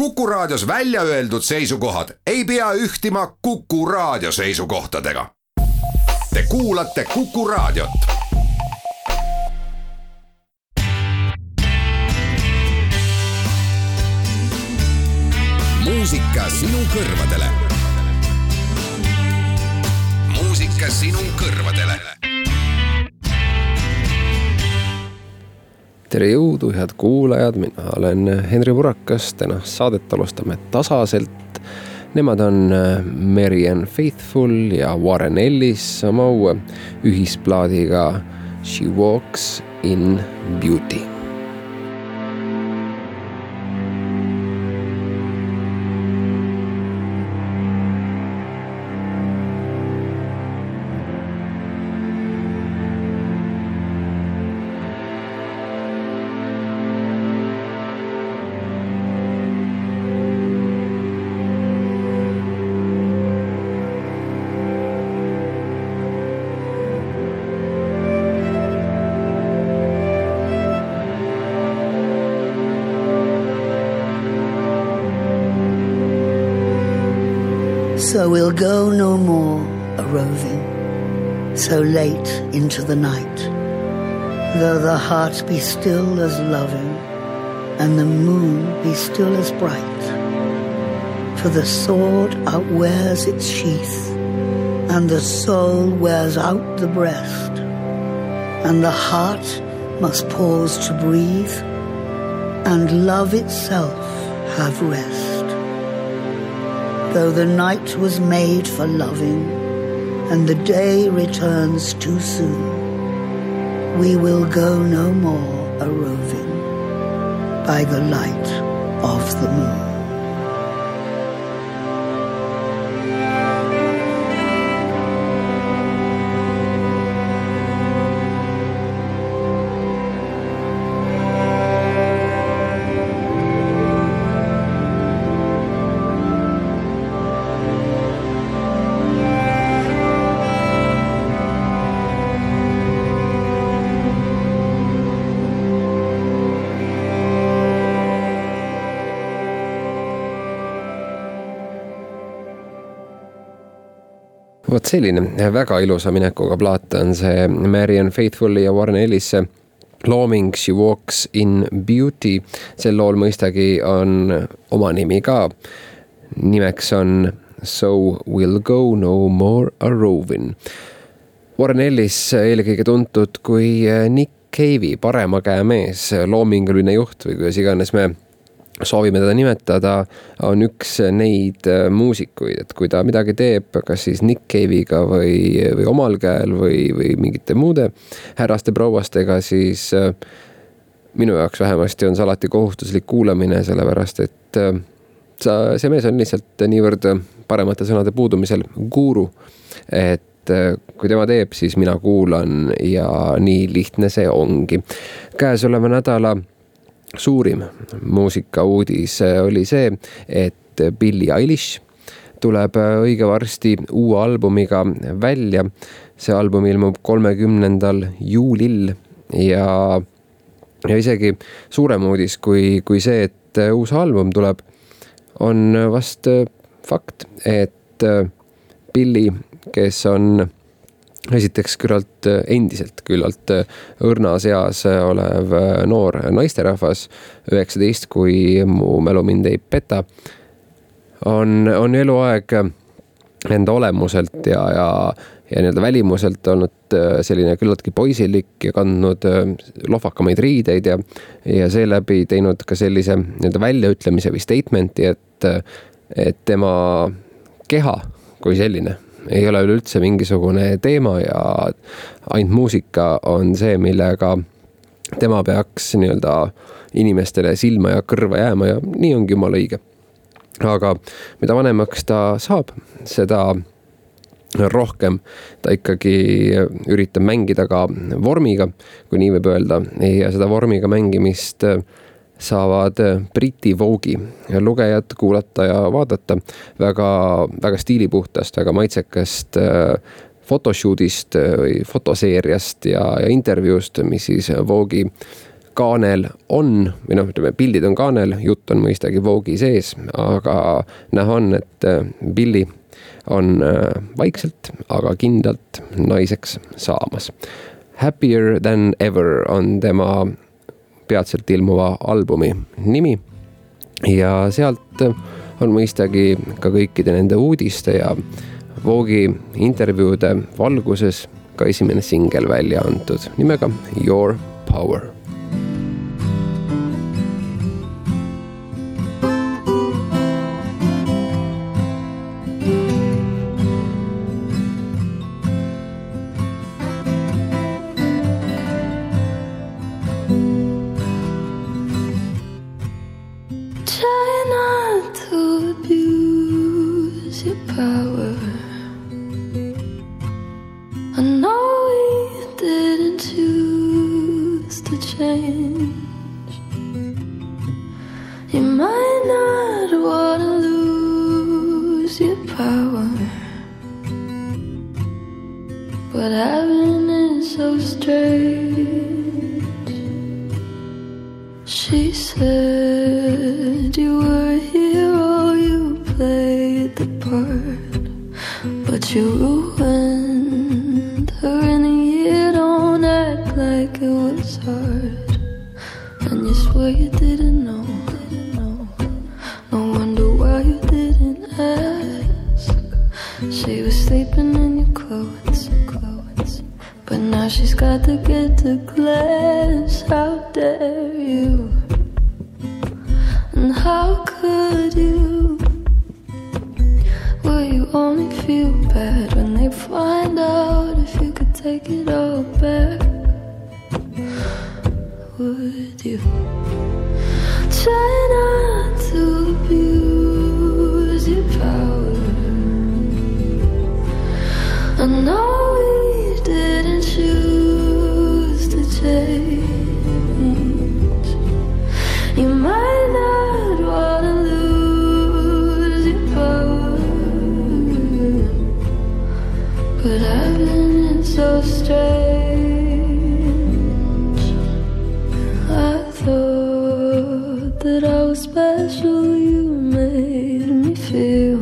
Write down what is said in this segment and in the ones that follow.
Kuku Raadios välja öeldud seisukohad ei pea ühtima Kuku Raadio seisukohtadega. Te kuulate Kuku Raadiot. muusika sinu kõrvadele. muusika sinu kõrvadele tere jõudu, head kuulajad, mina olen Henri Purakas, tänast saadet alustame tasaselt. Nemad on äh, Marianne Faithful ja Warren Ellis oma uue ühisplaadiga She Walks in Beauty into the night. Though the heart be still as loving, and the moon be still as bright. For the sword outwears its sheath, and the soul wears out the breast, and the heart must pause to breathe, and love itself have rest though the night was made for loving and the day returns too soon, we will go no more a roving by the light of the moon. Selline väga ilusa minekuga plaat on see Marianne Faithfulli ja Warren Ellisse looming She Walks in Beauty. sel lool mõistagi on oma nimi ka. nimeks on So we'll go no more a roving. Warren Ellis eelkõige tuntud kui Nick Cave'i parema käe mees, loominguline juht või kuidas iganes me soovime teda nimetada, on üks neid äh, muusikuid, et kui ta midagi teeb, kas siis Nick Cave'iga või, või omal käel või, või mingite muude härraste-prouastega, siis äh, minu jaoks vähemasti on see alati kohustuslik kuulamine, sellepärast et äh, sa, see mees on lihtsalt niivõrd paremate sõnade puudumisel guru, et kui tema teeb, siis mina kuulan ja nii lihtne see ongi. käesoleva nädala suurim muusikauudis oli see, et Billie Eilish tuleb õige varsti uue albumiga välja. see album ilmub kolmekümnendal juulil ja, ja isegi suurem uudis kui, kui see, et uus album tuleb, on vast fakt, et Billie, kes on esiteks küllalt, endiselt küllalt õrnas eas olev noor naisterahvas, üheksateist, kui mu mälu mind ei peta, on, on eluaeg enda olemuselt ja, ja, ja nii-öelda välimuselt olnud selline küllaltki poisilik ja kandnud lohvakamaid riideid ja, ja seeläbi teinud ka sellise nii-öelda väljaütlemise või statement'i, et, et tema keha kui selline ei ole üleüldse mingisugune teema ja ainult muusika on see, millega tema peaks nii-öelda inimestele silma ja kõrva jääma ja nii ongi jumala õige. aga mida vanemaks ta saab, seda rohkem ta ikkagi üritab mängida ka vormiga, kui nii võib öelda, ja seda vormiga mängimist saavad äh, Briti Vogue'i lugejad kuulata ja vaadata väga, väga stiilipuhtast, väga maitsekast äh, photoshoot'ist äh, või fotoseeriast ja, ja intervjuust, mis siis Vogue'i kaanel on või noh, ütleme pildid on kaanel, jutt on mõistagi Vogue'i sees, aga näha on, et Billy on vaikselt, aga kindlalt naiseks saamas. Happier than ever on tema peatselt ilmuva albumi nimi. Ja sealt on mõistagi ka kõikide nende uudiste ja Vogue'i intervjuude valguses ka esimene singel välja antud nimega Your Power time But I've been so strange. I thought that I was special. You made me feel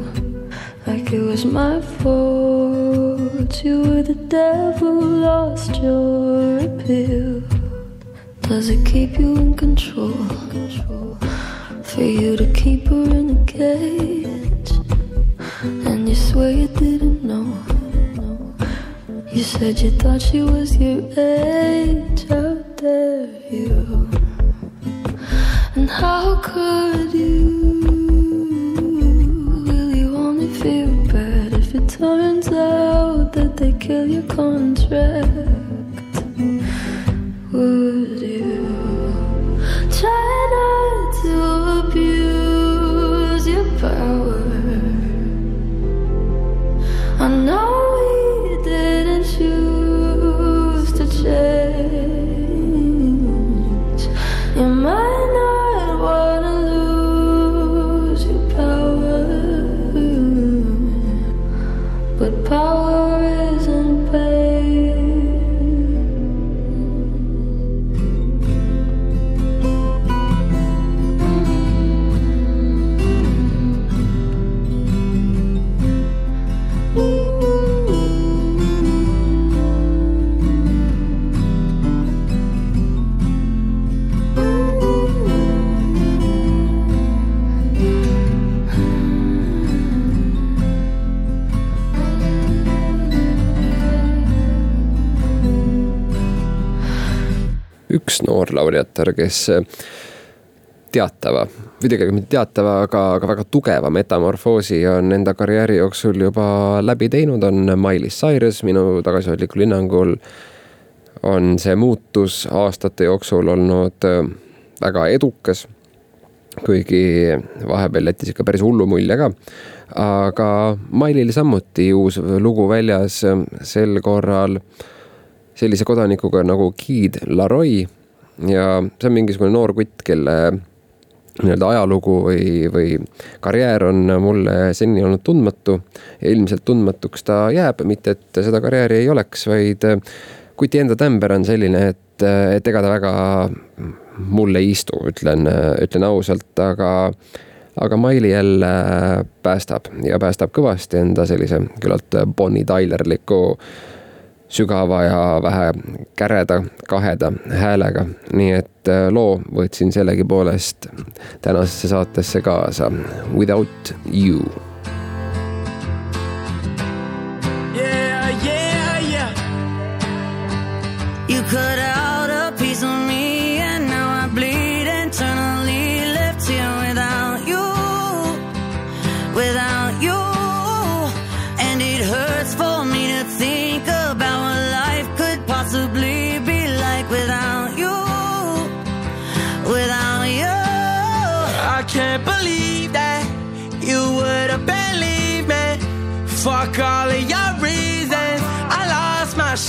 like it was my fault. You were the devil, lost your appeal. Does it keep you in control? For you to keep her in a cage, and you swear you didn't know. You said you thought she was your age, how dare you? And how could you? Will you only feel bad if it turns out that they kill your contract? Laureatar, kes äh, teatava või tegelikult mitte teatava, aga, aga väga tugeva metamorfoosi on enda karjääri jooksul juba läbi teinud, on Miley Cyrus, minu tagasihoidlikul hinnangul on see muutus aastate jooksul olnud äh, väga edukas. kuigi vahepeal jättis ikka päris hullu mulje ka. aga Miley'l samuti uus lugu väljas, sel korral sellise kodanikuga nagu Kid Laroi ja see on mingisugune noor kutt, kelle nii-öelda ajalugu või, või karjäär on mulle seni olnud tundmatu. ja ilmselt tundmatuks ta jääb, mitte et seda karjääri ei oleks, vaid äh, kuti enda tämber on selline, et, äh, et ega ta väga mulle ei istu, ütlen, äh, ütlen ausalt, aga aga Maili jälle päästab ja päästab kõvasti enda sellise küllalt Bonnie Tylerliku äh, sügava ja vähe käreda, kaheda häälega, nii et äh, loo võtsin sellegipoolest tänasesse saatesse kaasa, Without you. Yeah, yeah, yeah. You could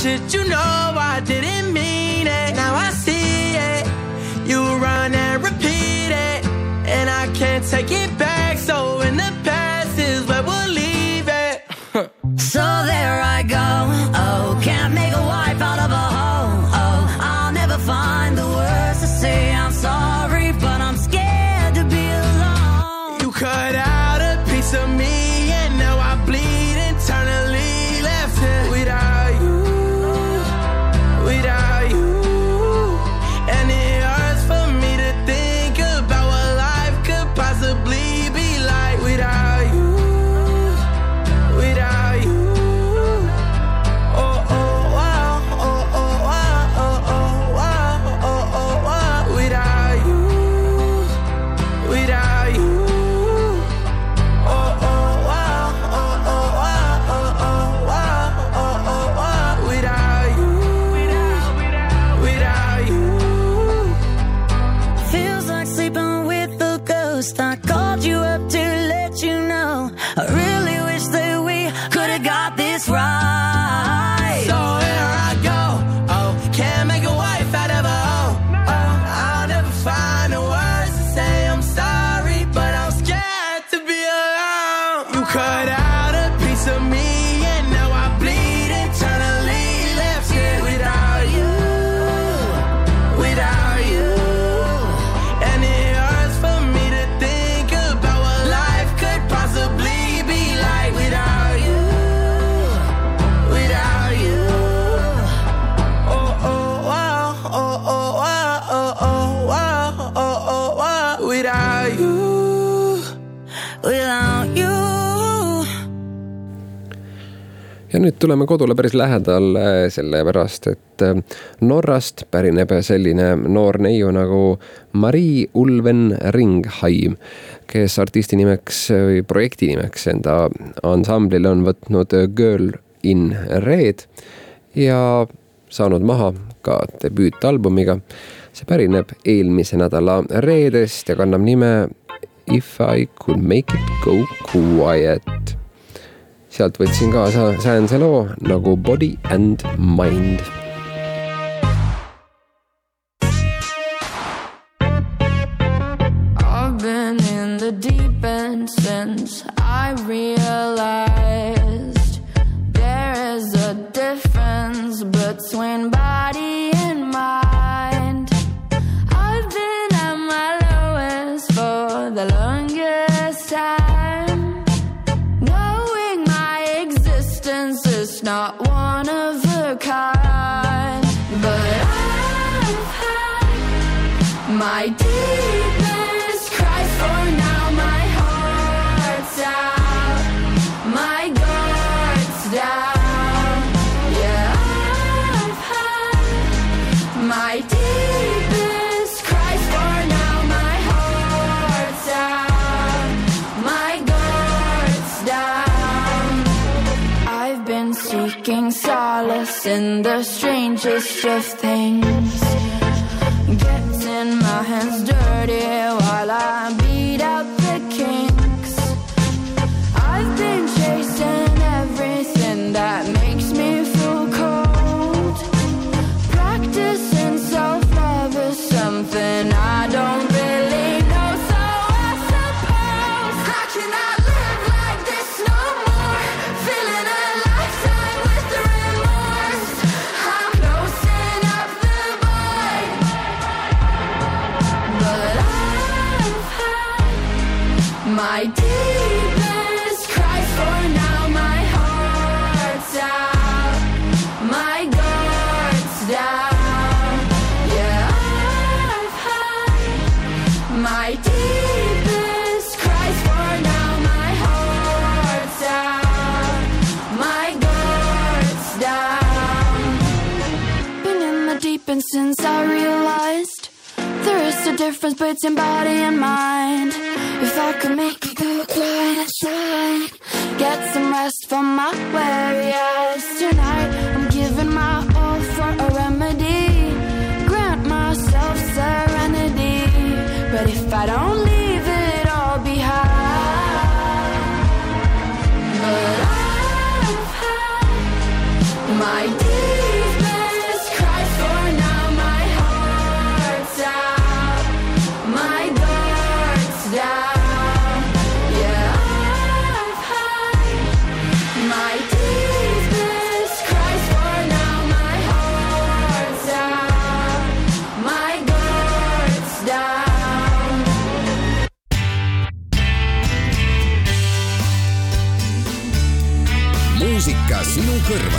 Should you know I didn't mean it? Now I see it. You run and repeat it, and I can't take it back. So in the tuleme kodule päris lähedale, sellepärast et ähm, Norrast pärineb selline noor neiu nagu Marii Ulven Ringhaim, kes artisti nimeks või projekti nimeks enda ansamblile on võtnud Girl in Red ja saanud maha ka debüütalbumiga. see pärineb eelmise nädala reedest ja kannab nime If I could make it go quiet sealt võtsin kaasa säänse loo nagu Body and Mind. just shift difference between body and mind. If I could make you go quiet and shine, get some rest from my weary eyes tonight. I'm giving my all for a remedy. Grant myself serenity, but if I don't. Cuerva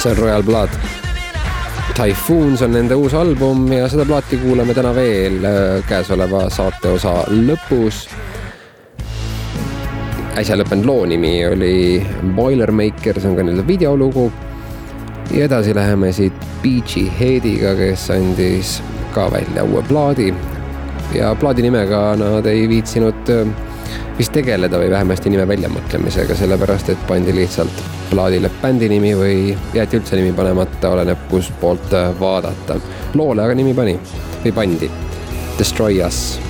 see on Royal Blood. Typhoons on nende uus album ja seda plaati kuulame täna veel äh, käesoleva saate osa lõpus. äsja lõppenud loo nimi oli Boilermaker, see on ka nii-öelda videolugu. ja edasi läheme siit Beachy Headiga, kes andis ka välja uue plaadi ja plaadi nimega nad ei viitsinud äh, vist tegeleda või vähemasti nime väljamõtlemisega, sellepärast et pandi lihtsalt plaadile bändi nimi või jäeti üldse nimi panemata, oleneb kustpoolt vaadata. loole aga nimi pani või pandi Destroy Us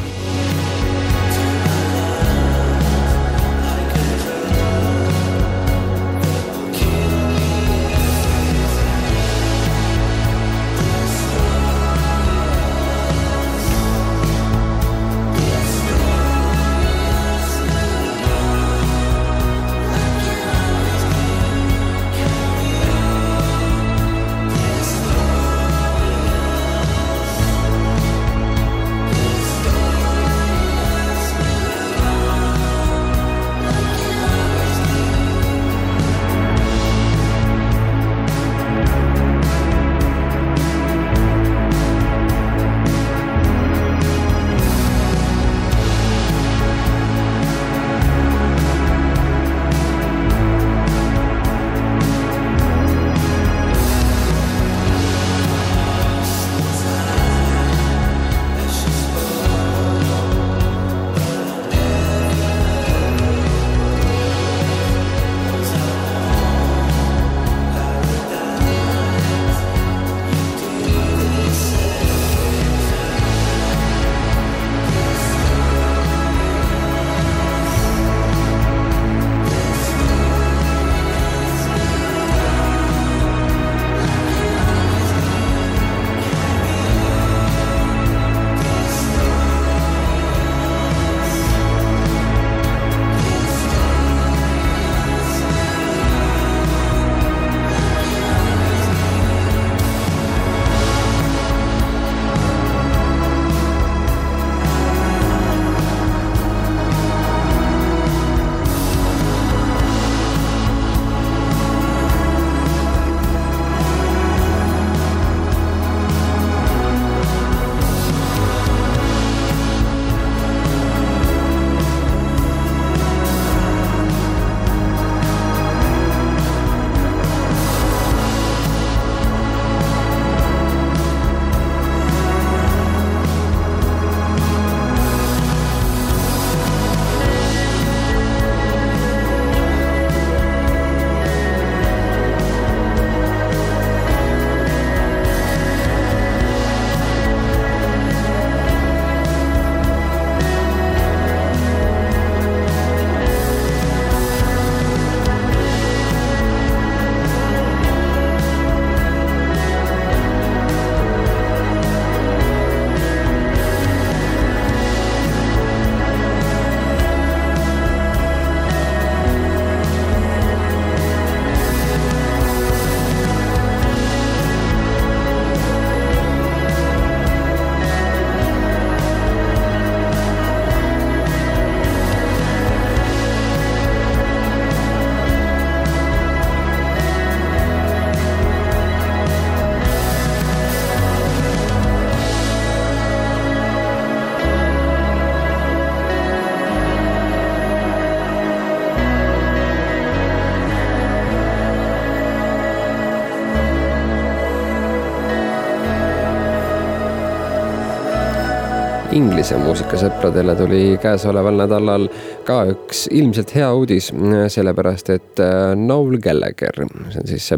Inglise muusikasõpradele tuli käesoleval nädalal ka üks ilmselt hea uudis, sellepärast et äh, Noel Gallagher, see on siis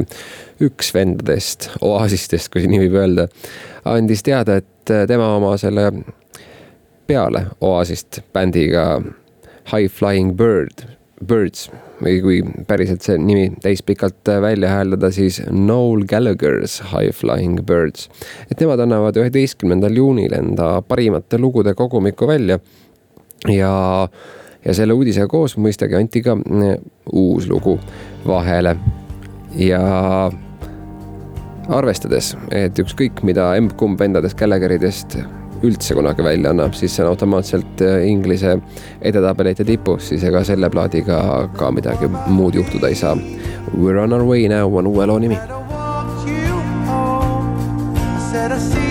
üks vendadest, oaasistest, kui nii võib öelda, andis teada, et äh, tema oma selle peale Oasist bändiga High Flying Bird, Birds. Või kui päriselt see nimi täispikalt välja hääldada, siis Noel Gallagher's High Flying Birds. et nemad annavad üheteistkümnendal juunil enda parimate lugude kogumiku välja. Ja, ja selle uudisega koos mõistagi anti ka eh, uus lugu vahele. Ja arvestades, et ükskõik mida emb-kumb vendadest Gallagheridest üldse kunagi välja annab, siis see on automaatselt äh, Inglise edetabelite tipus, siis ega selle plaadiga ka midagi muud juhtuda ei saa. We are on our way now on uue loo nimi. Said I see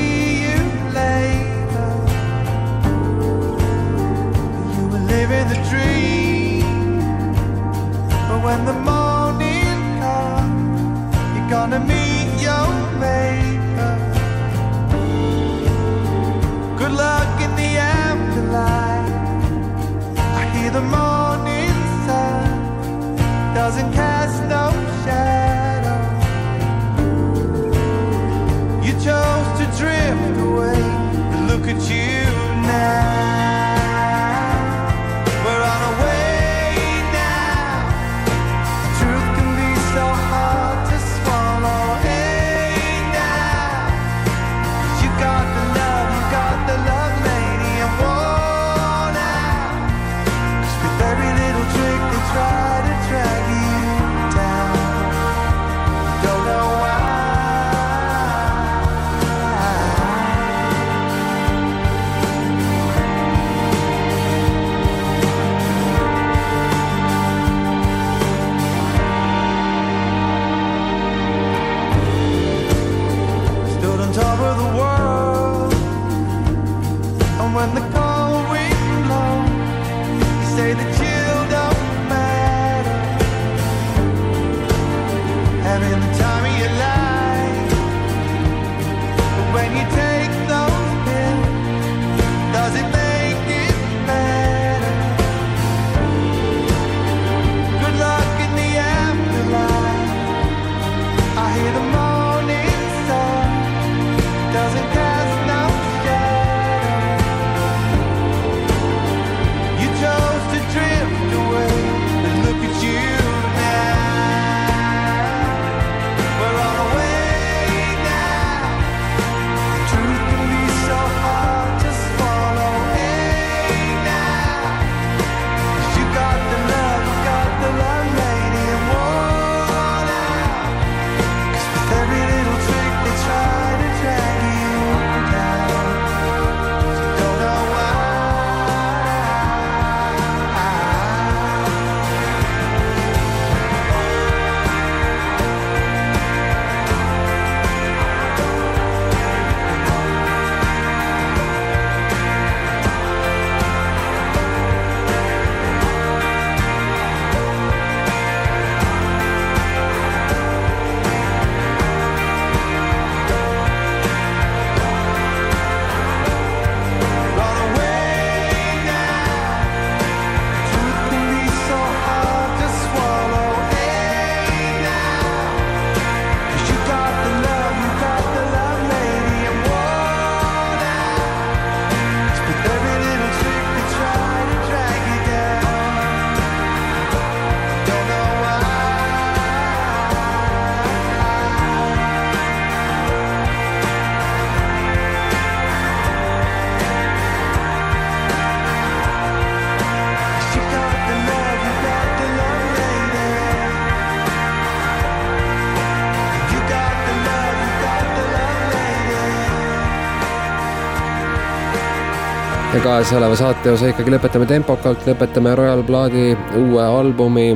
käes oleva saate osa ikkagi lõpetame tempokalt, lõpetame Royal Bloodi uue albumi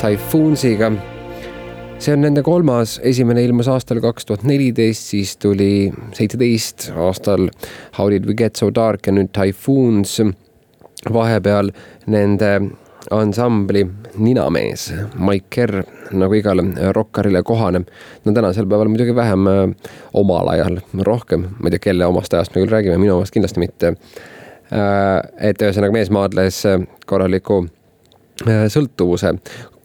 Typhoonsiga. see on nende kolmas, esimene ilmus aastal kaks tuhat neliteist, siis tuli seitseteist aastal How did we get so dark ja nüüd Typhoons. vahepeal nende ansambli Ninamees, Mike Kerr, nagu igale rokkarile kohane. no tänasel päeval muidugi vähem, äh, omal ajal rohkem, ma ei tea, kelle omast ajast me küll räägime, minu omast kindlasti mitte. Äh, et ühesõnaga mees maadles äh, korraliku sõltuvuse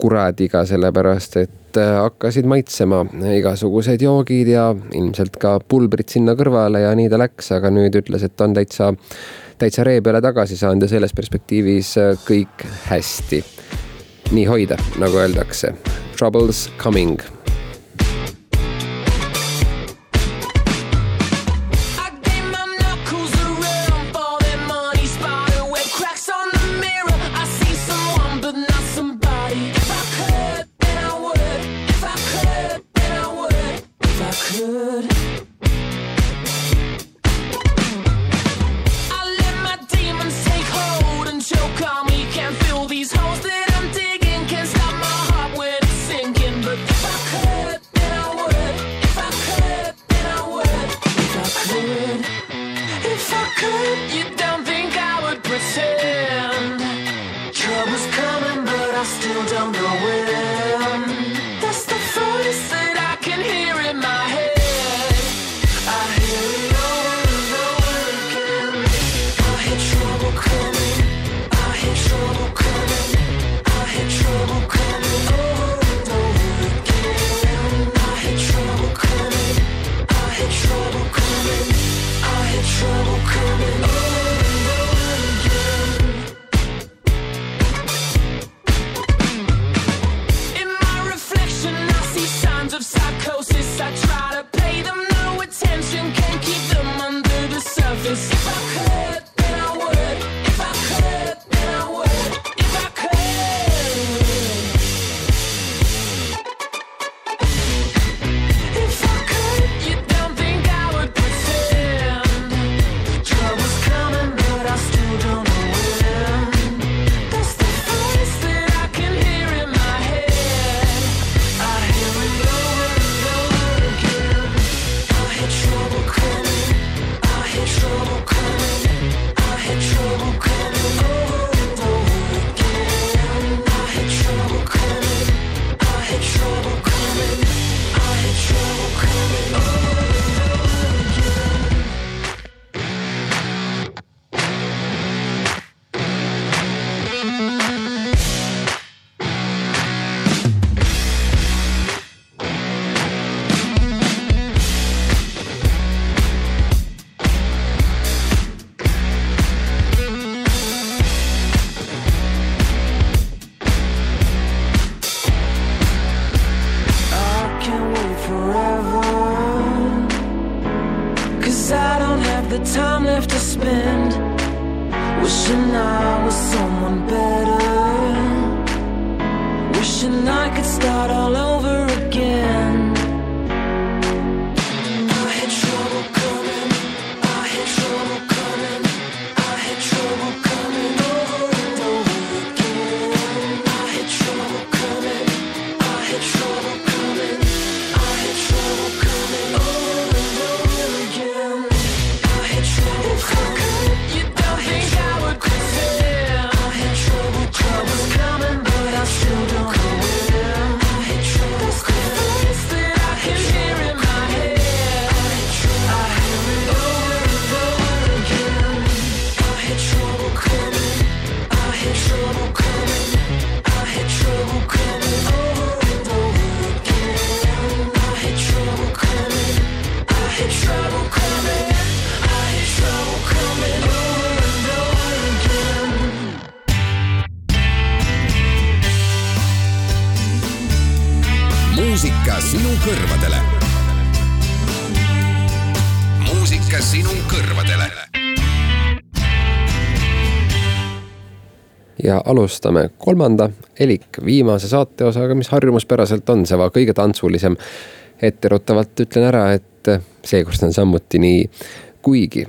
kuradiga, sellepärast et hakkasid maitsema igasugused joogid ja ilmselt ka pulbrid sinna kõrvale ja nii ta läks, aga nüüd ütles, et on täitsa äh, täitsa ree peale tagasi saanud ja selles perspektiivis äh, kõik hästi. nii hoida, nagu öeldakse. Troubles coming ja alustame kolmanda elik viimase saateosaga, mis harjumuspäraselt on see kõige tantsulisem. etteruttavalt ütlen ära, et seekord on samuti nii, kuigi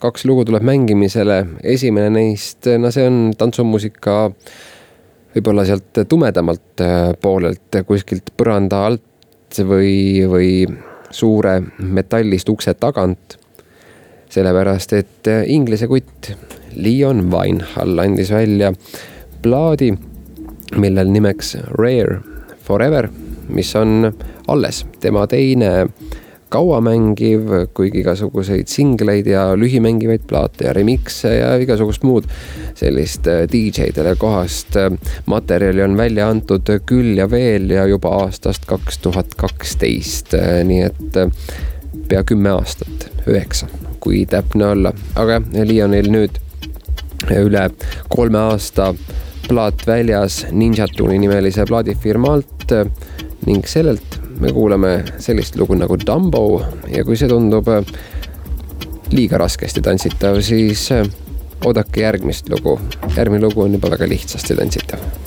kaks lugu tuleb mängimisele, esimene neist, no see on tantsumuusika võib-olla sealt tumedamalt äh, poolelt, kuskilt põranda alt või, või suure metallist ukse tagant. sellepärast, et Inglise kutt Leon Weinhall andis välja plaadi, millel nimeks Rare Forever, mis on alles tema teine kauamängiv, kuigi igasuguseid singleid ja lühimängivaid plaate ja remix'e ja igasugust muud sellist äh, DJ-dele kohast äh, materjali on välja antud küll ja veel ja juba aastast kaks tuhat kaksteist, nii et äh, pea kümme aastat, üheksa, kui täpne olla, aga Leonil nüüd üle kolme aasta plaat väljas Ninja Tune'i nimelise plaadifirmalt ning sellelt me kuulame sellist lugu nagu Dumbo. Ja kui see tundub liiga raskesti tantsitav, siis oodake järgmist lugu. järgmine lugu on juba väga lihtsasti tantsitav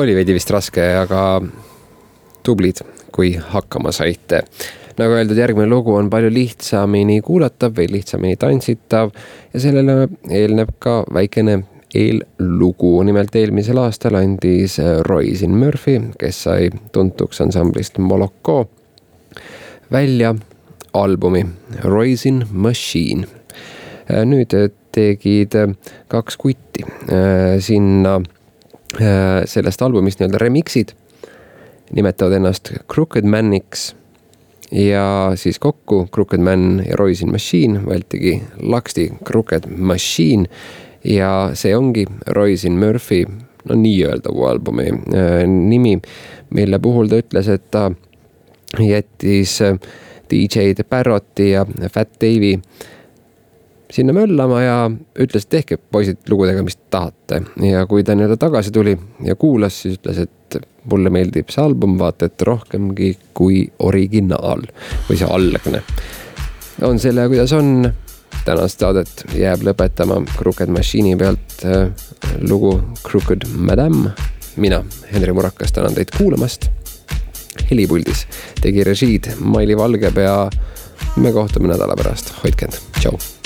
oli veidi vist raske, aga tublid, kui hakkama saite. nagu öeldud, järgmine lugu on palju lihtsamini kuulatav või lihtsamini tantsitav ja sellele eelneb ka väikene eellugu. nimelt eelmisel aastal andis Roisin Murphy, kes sai tuntuks ansamblist Moloko, välja albumi Roisin Machine. nüüd tegid kaks kutti sinna äh, sellest albumist nii-öelda remix'id, nimetavad ennast Crooked Maniks ja siis kokku Crooked Man ja Roisin Machine võetigi laksti Crooked Machine. Ja see ongi Roisin Murphy, no nii-öelda uue albumi äh, nimi, mille puhul ta ütles, et ta jättis äh, DJ-d Barrotti ja Fat Dave'i sinna möllama ja ütles, et tehke poisid lugudega, mis tahate. ja kui ta nii-öelda tagasi tuli ja kuulas, siis ütles, et mulle meeldib see album vaata et rohkemgi kui originaal või see algne. on selle, kuidas on. tänast saadet jääb lõpetama Crooked Machine'i pealt äh, lugu Crooked Madam. mina, Henri Murakas, tänan teid kuulamast. helipuldis tegi režiid Maili Valgepea. me kohtume nädala pärast, hoidke end, tšau